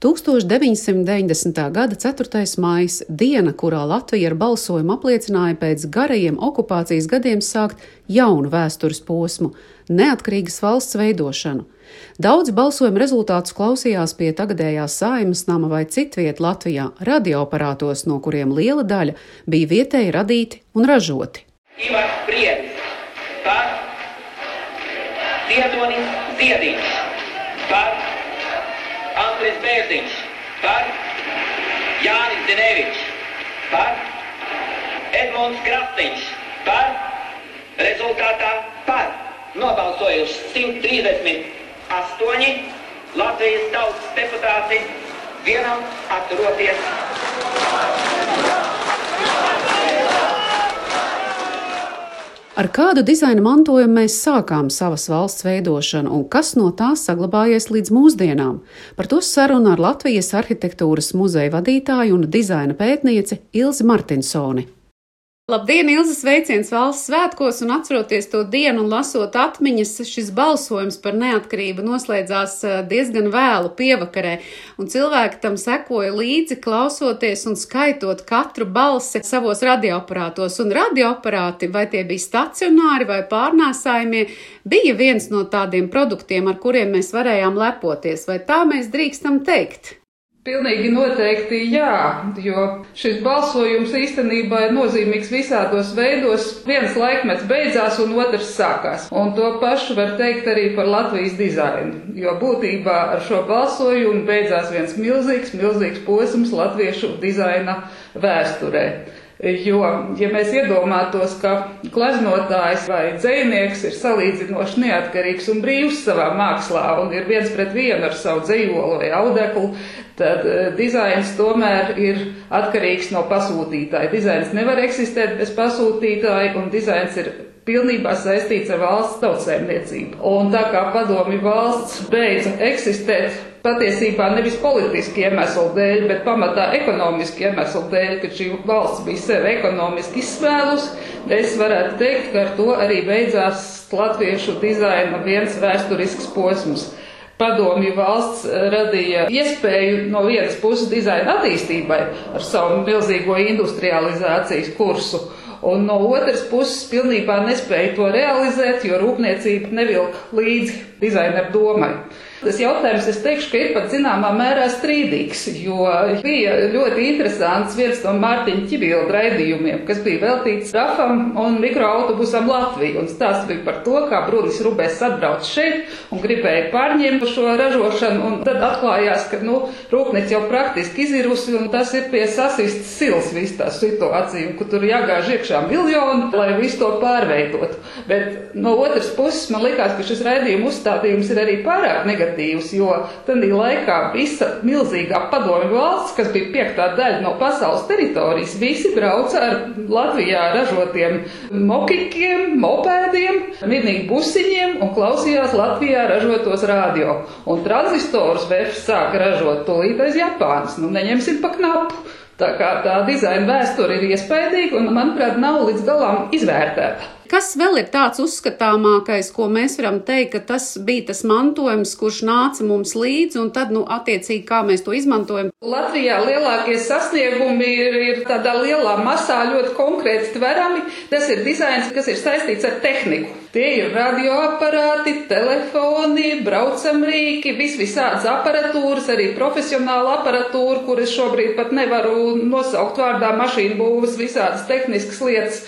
1990. gada 4. maija - diena, kurā Latvija ar balsojumu apliecināja pēc garajiem okupācijas gadiem sākt jaunu vēstures posmu - neatkarīgas valsts veidošanu. Daudz balsojuma rezultātus klausījās pie tagadējās saimas nama vai citviet Latvijā radioaparātos, no kuriem liela daļa bija vietēji radīti un ražoti. Ivars Priedis par Ziedonis par Andris Bērziņš par Jānis Denevičs par Edmunds Krasniņš par rezultātā par nobalsojuši 138 Latvijas tautas deputāti vienam atturoties. Ar kādu dizaina mantojumu mēs sākām savas valsts veidošanu un kas no tās saglabājies līdz mūsdienām? Par to sarunu ar Latvijas arhitektūras muzeja vadītāju un dizaina pētnieci Ilzi Martinsoni. Labdien, Ilzas veiciens valsts svētkos un atceroties to dienu un lasot atmiņas, šis balsojums par neatkarību noslēdzās eh, diezgan vēlu pievakarē, un cilvēki tam sekoja līdzi, klausoties un skaitot katru balsi savos radioaparātos, un radioaparāti, vai tie bija stacionāri vai pārnēsājumie, bija viens no tādiem produktiem, ar kuriem mēs varējām lepoties, vai tā mēs drīkstam teikt? Pilnīgi noteikti jā, jo šis balsojums īstenībā ir nozīmīgs visādos veidos. Viens laikmets beidzās un otrs sākās. Un to pašu var teikt arī par Latvijas dizainu, jo būtībā ar šo balsojumu beidzās viens milzīgs, milzīgs posms latviešu dizaina vēsturē. Jo, ja mēs iedomātos, ka glaznotājs vai dzējnieks ir salīdzinoši neatkarīgs un brīvs savā mākslā un ir viens pret vienu ar savu dzējolu vai audeklu, tad uh, dizains tomēr ir atkarīgs no pasūtītāja. Dizains nevar eksistēt bez pasūtītāja un dizains ir pilnībā saistīts ar valsts tautsēmniecību. Un tā kā padomi valsts beidza eksistēt patiesībā nevis politiski iemeslu dēļ, bet pamatā ekonomiski iemeslu dēļ, ka šī valsts bija sevi ekonomiski izsmēlus, es varētu teikt, ka ar to arī beidzās latviešu dizaina viens vēsturisks posms. Padomju valsts radīja iespēju no vienas puses dizaina attīstībai ar savu milzīgo industrializācijas kursu, un no otras puses pilnībā nespēja to realizēt, jo rūpniecība nevilk līdzi dizaineru domai. Tas jautājums, es teikšu, ka ir pat zināmā mērā strīdīgs, jo bija ļoti interesants viens no Mārtiņa Čibilda raidījumiem, kas bija veltīts rafam un mikroautobusam Latviju, un stāsts bija par to, kā Brunis Rubēs atbrauc šeit un gribēja pārņemt šo ražošanu, un tad atklājās, ka, nu, rūpnīca jau praktiski izirusi, un tas ir pie sasistas sils viss tā situācija, un kur tur jāgāž iekšā miljoni, lai visu to pārveidotu. Bet no otras puses man likās, ka šis raidījuma uzstādījums ir arī pārāk negatīvs negatīvs, jo tajā laikā visa milzīgā padomju valsts, kas bija piektā daļa no pasaules teritorijas, visi brauca ar Latvijā ražotiem mokikiem, mopēdiem, minīgi busiņiem un klausījās Latvijā ražotos radio. Un tranzistorus VF sāka ražot tūlīt aiz Japānas, nu neņemsim pa knapu. Tā kā tā dizaina vēsture ir iespaidīga un, manuprāt, nav līdz galam izvērtēta. Kas vēl ir tāds uzskatāmākais, ko mēs varam teikt, ka tas bija tas mantojums, kurš nāca mums līdzi, un tad, nu, attiecīgi, kā mēs to izmantojam? Latvijā lielākie sasniegumi ir, ir tādā lielā masā ļoti konkrēti tverami. Tas ir dizains, kas ir saistīts ar tehniku. Tie ir radioaparāti, telefoni, braucamrīki, vis visādas aparatūras, arī profesionāla aparatūra, kuras šobrīd pat nevaru nosaukt vārdā mašīnu būvas, visādas tehniskas lietas.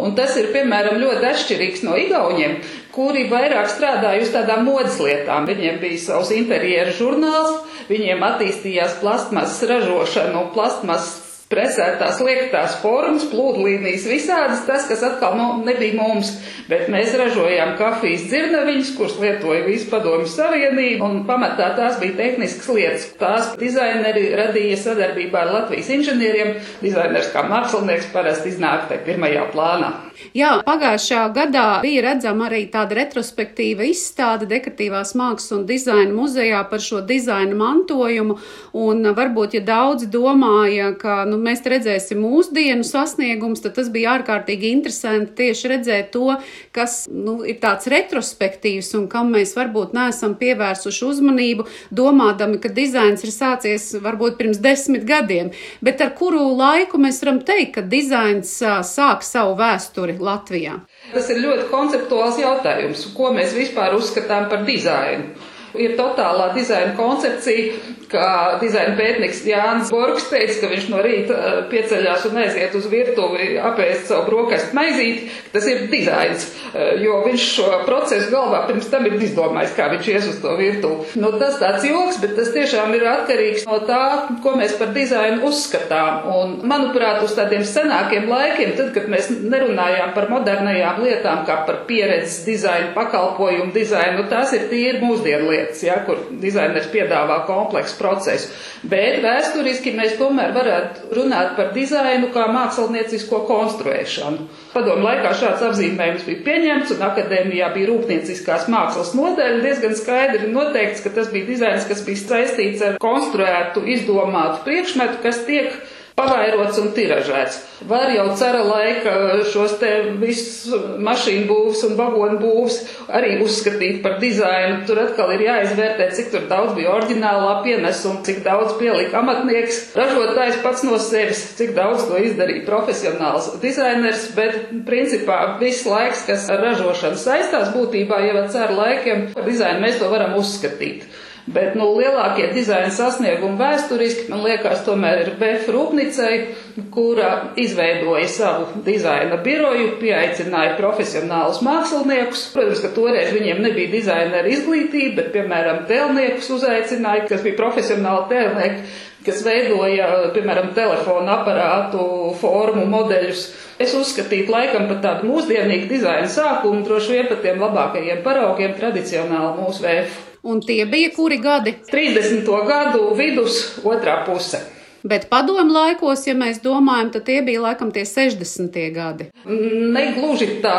Un tas ir, piemēram, ļoti atšķirīgs no igauņiem, kuri vairāk strādāja uz tādām modes lietām. Viņiem bija savs interjeru žurnāls, viņiem attīstījās plastmasas ražošana un plastmasas presētās liektās formas, plūdlīnijas visādas, tas, kas atkal nu, nebija mums, bet mēs ražojām kafijas dzirnaviņas, kuras lietoja visu padomju savienību, un pamatā tās bija tehniskas lietas. Tās dizaineri radīja sadarbībā ar Latvijas inženieriem. Dizainers kā mākslinieks parasti iznāk te pirmajā plānā. Jā, pagājušā gadā bija redzama arī tāda retrospektīva izstāde dekoratīvās mākslas un dizaina muzejā par šo dizaina mantojumu. Un varbūt, ja daudzi domāja, ka nu, mēs redzēsim mūsdienu sasniegumus, tad tas bija ārkārtīgi interesanti tieši redzēt to, kas nu, ir tāds retrospektīvs un kam mēs varbūt neesam pievērsuši uzmanību, domādami, ka dizains ir sācies varbūt pirms desmit gadiem. Bet ar kuru laiku mēs varam teikt, ka dizains sāk savu vēsturi Latvijā? Tas ir ļoti konceptuāls jautājums, ko mēs vispār uzskatām par dizainu. Ir totālā dizaina koncepcija, kā dizaina pētnieks Jānis Borgs teica, ka viņš no rīta uh, pieceļās un aiziet uz virtuvi apēst savu brokastu maizīti, tas ir dizains, uh, jo viņš šo procesu galvā pirms tam ir izdomājis, kā viņš ies uz to virtuvi. Nu, tas tāds joks, bet tas tiešām ir atkarīgs no tā, ko mēs par dizainu uzskatām. Un, manuprāt, uz tādiem senākiem laikiem, tad, kad mēs nerunājām par modernajām lietām, kā par pieredzes dizainu, pakalpojumu dizainu, nu, tās ir tīri mūsdienu lietas, ja, kur dizainers piedāvā kompleksu procesu. Bet vēsturiski mēs tomēr varētu runāt par dizainu kā māksliniecisko konstruēšanu. Padomu laikā šāds apzīmējums bija pieņemts, un akadēmijā bija rūpnieciskās mākslas nodeļa. Diezgan skaidri noteikts, ka tas bija dizains, kas bija saistīts ar konstruētu, izdomātu priekšmetu, kas tiek pavairots un tiražēts. Var jau cara laika šos te visus mašīnu būvs un vagonu būvs arī uzskatīt par dizainu. Tur atkal ir jāizvērtē, cik tur daudz bija oriģinālā pienesuma, cik daudz pielika amatnieks, ražotājs pats no sevis, cik daudz to izdarīja profesionāls dizainers, bet principā viss laiks, kas ar ražošanu saistās, būtībā jau ar cara laikiem par dizainu mēs to varam uzskatīt. Bet nu, lielākie dizaina sasniegumi vēsturiski, man liekas, tomēr ir VF Rūpnicei, kura izveidoja savu dizaina biroju, pieaicināja profesionālus māksliniekus. Protams, ka toreiz viņiem nebija dizainera izglītība, bet, piemēram, tēlniekus uzaicināja, kas bija profesionāli tēlnieki, kas veidoja, piemēram, telefonu aparātu formu modeļus. Es uzskatītu laikam par tādu mūsdienīgu dizaina sākumu, droši vien pat tiem labākajiem paraugiem tradicionāli mūsu VF. Un tie bija kuri gadi? 30. gadu vidus, otrā puse. Bet padomu laikos, ja mēs domājam, tad tie bija laikam tie 60. gadi. Negluži tā,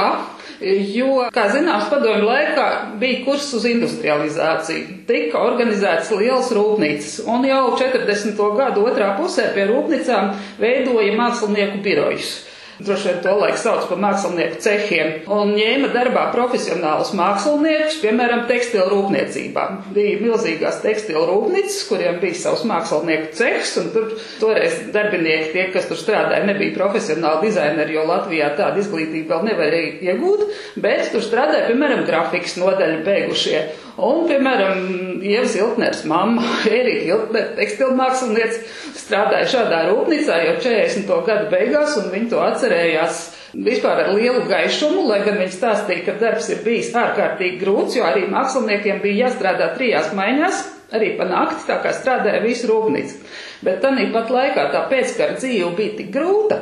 jo, kā zināms, padomu laikā bija kurs uz industrializāciju. Tika organizētas lielas rūpnīcas, un jau 40. gadu otrā pusē pie rūpnīcām veidoja mākslinieku birojus. Droši vien to laiku sauc par mākslinieku cehiem, un ņēma darbā profesionālus māksliniekus, piemēram, tekstilu rūpniecībā. Bija milzīgās tekstilu rūpnīcas, kuriem bija savs mākslinieku cehs, un tur toreiz darbinieki, tie, kas tur strādāja, nebija profesionāli dizaineri, jo Latvijā tāda izglītība vēl nevarēja iegūt, bet tur strādāja, piemēram, grafikas nodaļu beigušie. Un, piemēram, Ieva Siltners mamma, Erika Hiltner, tekstilmākslinieci, strādāja šādā rūpnīcā jau 40. gadu beigās, un viņi to atcerējās vispār ar lielu gaišumu, lai gan viņi stāstīja, ka darbs ir bijis ārkārtīgi grūts, jo arī māksliniekiem bija jāstrādā trijās maiņās, arī pa nakti, tā kā strādāja visu rūpnīcu. Bet tanī pat laikā tā pēckara dzīve bija tik grūta,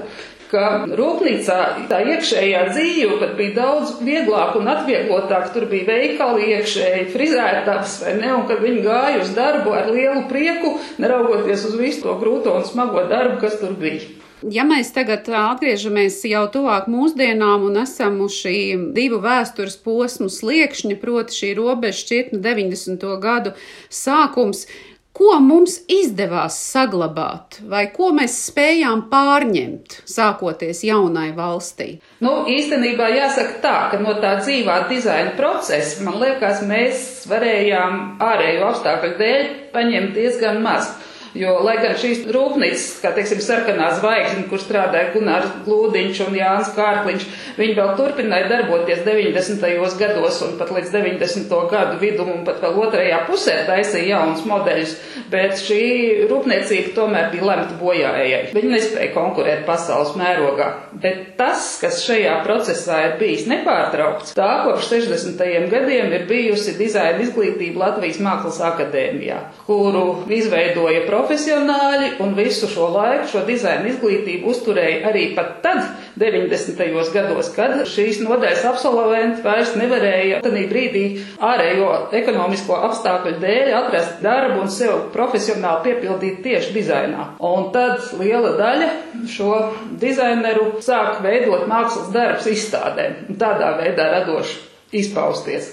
ka rūpnīcā tā iekšējā dzīve pat bija daudz vieglāk un atvieglotāk. Tur bija veikali iekšēji, frizētavas vai ne, un kad viņi gāja uz darbu ar lielu prieku, neraugoties uz visu to grūto un smago darbu, kas tur bija. Ja mēs tagad atgriežamies jau tuvāk mūsdienām un esam uz šī divu vēstures posmu sliekšņa, proti šī robeža šķietne 90. gadu sākums, Ko mums izdevās saglabāt, vai ko mēs spējām pārņemt, sākoties jaunai valstī? Nu, īstenībā jāsaka tā, ka no tā dzīvā dizaina procesa, man liekas, mēs varējām ārēju apstākļu dēļ paņemt diezgan maz. Jo, lai gan šīs rūpnīcas, kā teiksim, sarkanā zvaigzne, kur strādāja Gunārs Glūdiņš un Jānis Kārkliņš, viņi vēl turpināja darboties 90. gados un pat līdz 90. gadu vidum un pat vēl otrajā pusē taisīja jaunas modeļus, bet šī rūpniecība tomēr bija lemta bojājai. Viņi nespēja konkurēt pasaules mērogā. Bet tas, kas šajā procesā ir bijis nepārtraukts, tā kopš 60. gadiem ir bijusi dizaina izglītība Latvijas Mākslas akadēmijā, kuru izveidoja profesori profesionāļi un visu šo laiku šo dizaina izglītību uzturēja arī pat tad, 90. gados, kad šīs nodaļas absolventi vairs nevarēja tādā brīdī ārējo ekonomisko apstākļu dēļ atrast darbu un sev profesionāli piepildīt tieši dizainā. Un tad liela daļa šo dizaineru sāk veidot mākslas darbus izstādēm tādā veidā radoši izpausties.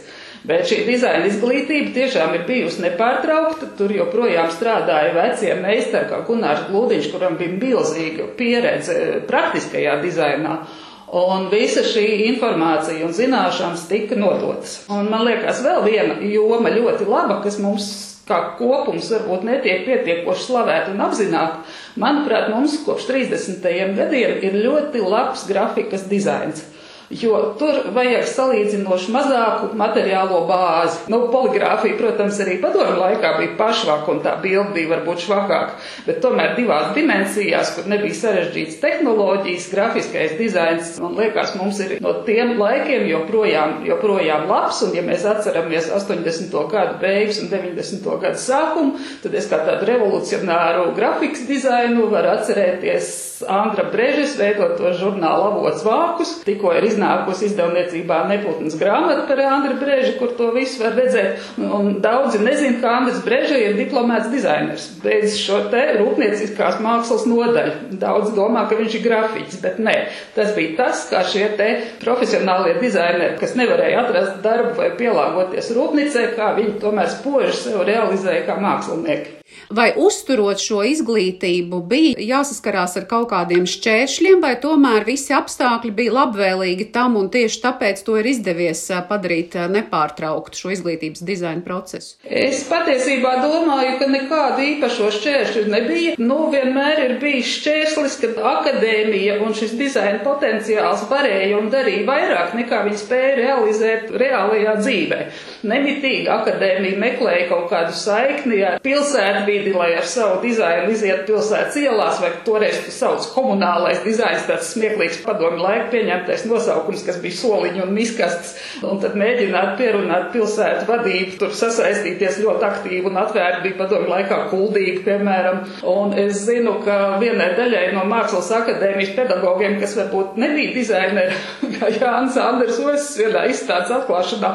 Bet šī dizaina izglītība tiešām ir bijusi nepārtraukta. Tur joprojām strādāja vecie meistari, kā Gunārs Glūdiņš, kuram bija milzīga pieredze praktiskajā dizainā. Un visa šī informācija un zināšanas tika nodotas. Un man liekas, vēl viena joma ļoti laba, kas mums kā kopums varbūt netiek pietiekoši slavēta un apzināta. Manuprāt, mums kopš 30. gadiem ir ļoti labs grafikas dizains jo tur vajag salīdzinoši mazāku materiālo bāzi. Nu, poligrāfija, protams, arī padomu laikā bija pašvāka un tā bilde bija varbūt švakāka, bet tomēr divās dimensijās, kur nebija sarežģīts tehnoloģijas, grafiskais dizains, man liekas, mums ir no tiem laikiem joprojām, joprojām labs, un ja mēs atceramies 80. gadu beigas un 90. gadu sākumu, tad es kā tādu revolucionāru grafikas dizainu varu atcerēties Andra Brežes veidoto žurnālu avots vākus, tikko ir iznākusi izdevniecībā neputnas grāmata par Andra Brežu, kur to visu var redzēt, un daudzi nezin, ka Andris Breža ir diplomēts dizainers, beidz šo te rūpnieciskās mākslas nodaļu. Daudz domā, ka viņš ir grafiķis, bet nē, tas bija tas, kā šie te profesionālie dizaineri, kas nevarēja atrast darbu vai pielāgoties rūpnicē, kā viņi tomēr spoži sev realizēja kā mākslinieki. Vai uzturot šo izglītību bija jāsaskarās ar kaut kādiem šķēršļiem, vai tomēr visi apstākļi bija labvēlīgi tam un tieši tāpēc to ir izdevies padarīt nepārtrauktu šo izglītības dizaina procesu? Es patiesībā domāju, ka nekādu īpašo šķēršļu nebija. Nu, vienmēr ir bijis šķērslis, ka akadēmija un šis dizaina potenciāls varēja un darīja vairāk nekā viņi spēja realizēt reālajā dzīvē. Nemitīgi akadēmija meklēja kaut kādu saikni ar pilsētu vidi, lai ar savu dizainu iziet pilsētas ielās, vai toreiz sauc komunālais dizains, tāds smieklīgs padomi laika pieņemtais nosaukums, kas bija soliņi un miskastes, un tad mēģināt pierunāt pilsētu vadību, tur sasaistīties ļoti aktīvi un atvērti bija padomi laikā kuldīgi, piemēram. Un es zinu, ka vienai daļai no Mākslas akadēmijas pedagogiem, kas varbūt nebija dizaineri, kā Jānis Anders Osis vienā izstādes atklāšanā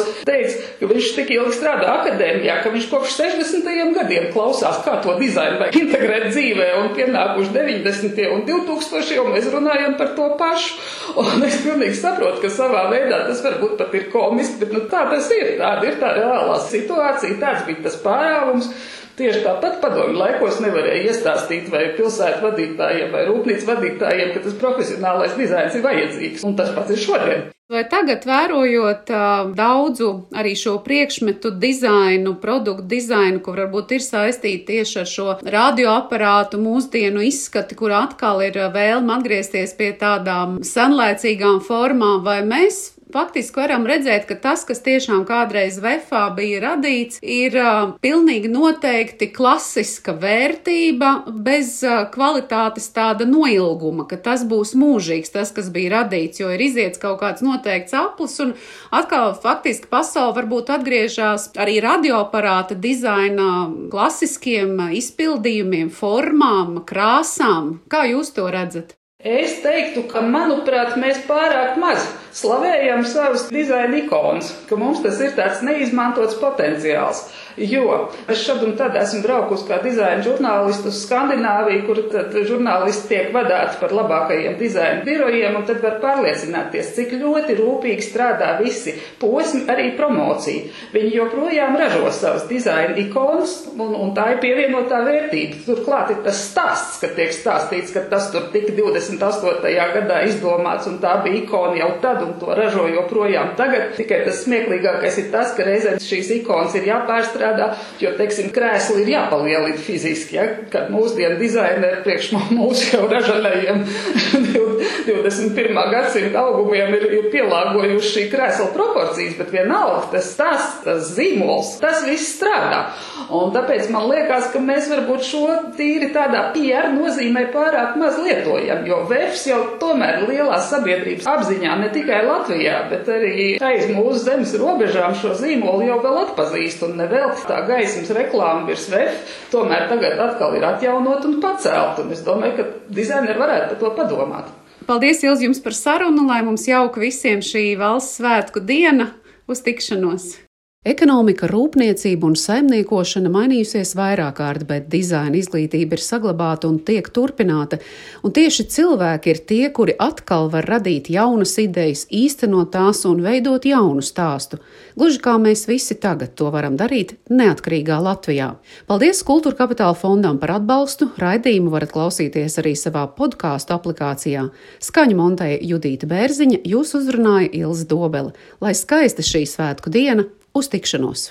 kuluāros, teica, ka viņš tik ilgi strādā akadēmijā, ka viņš kopš 60 gadiem klausās, kā to dizainu vajag integrēt dzīvē, un pienākuši 90. un 2000. un mēs runājam par to pašu. Un es pilnīgi saprotu, ka savā veidā tas varbūt pat ir komiski, bet nu, tā tas ir. Tāda ir tā reālā situācija, tāds bija tas pārāvums. Tieši tāpat padomju laikos nevarēja iestāstīt vai pilsētu vadītājiem vai rūpnīcu vadītājiem, ka tas profesionālais dizains ir vajadzīgs. Un tas pats ir šodien. Vai tagad, vērojot uh, daudzu arī šo priekšmetu dizainu, produktu dizainu, kur varbūt ir saistīti tieši ar šo radioaparātu mūsdienu izskati, kur atkal ir vēlme atgriezties pie tādām senlaicīgām formām, vai mēs faktiski varam redzēt, ka tas, kas tiešām kādreiz vefā bija radīts, ir uh, pilnīgi noteikti klasiska vērtība bez uh, kvalitātes tāda noilguma, ka tas būs mūžīgs, tas, kas bija radīts, jo ir iziets kaut kāds noteikts aplis un atkal faktiski pasauli varbūt atgriežas arī radioaparāta dizaina klasiskiem izpildījumiem, formām, krāsām. Kā jūs to redzat? Es teiktu, ka, manuprāt, mēs pārāk maz slavējam savus dizaina ikonas, ka mums tas ir tāds neizmantots potenciāls. Jo es šad un tad esmu braukusi kā dizaina žurnālists uz Skandināviju, kur tad žurnālisti tiek vadāti par labākajiem dizaina birojiem, un tad var pārliecināties, cik ļoti rūpīgi strādā visi posmi, arī promocija. Viņi joprojām ražo savus dizaina ikonas, un, un tā ir pievienotā vērtība. Turklāt ir tas stāsts, ka tiek stāstīts, ka tas tur tika 28. gadā izdomāts, un tā bija ikona jau tad, un to ražo joprojām tagad. Tikai tas smieklīgākais ir tas, ka reizēm šīs ikonas ir jāpārstrādā jāstrādā, jo, teiksim, krēsli ir jāpalielina fiziski, ja, kad mūsdienu dizaineri priekš mūsu jau ražanajiem 21. gadsimta augumiem ir, ir pielāgojuši šī krēsla proporcijas, bet vienalga tas tas, tas zīmols, tas viss strādā. Un tāpēc man liekas, ka mēs varbūt šo tīri tādā PR nozīmē pārāk maz lietojam, jo vefs jau tomēr lielā sabiedrības apziņā ne tikai Latvijā, bet arī aiz mūsu zemes robežām šo zīmolu jau vēl atpazīst un nevēl tā gaismas reklāma virs vef, tomēr tagad atkal ir atjaunot un pacelt, un es domāju, ka dizaineri varētu par to padomāt. Paldies, Ilz, jums par sarunu, lai mums jauka visiem šī valsts svētku diena uz tikšanos! Ekonomika, rūpniecība un saimniekošana mainījusies vairāk kārt, bet dizaina izglītība ir saglabāta un tiek turpināta. Un tieši cilvēki ir tie, kuri atkal var radīt jaunas idejas, īstenot tās un veidot jaunu stāstu. Gluži kā mēs visi tagad to varam darīt neatkarīgā Latvijā. Paldies Kultūra Kapitāla fondam par atbalstu. Raidījumu varat klausīties arī savā podkāstu aplikācijā. Skaņu montēja Judīta Bērziņa, jūs uzrunāja Ilza Dobele. Lai skaista šī svētku diena! Uz tikšanos!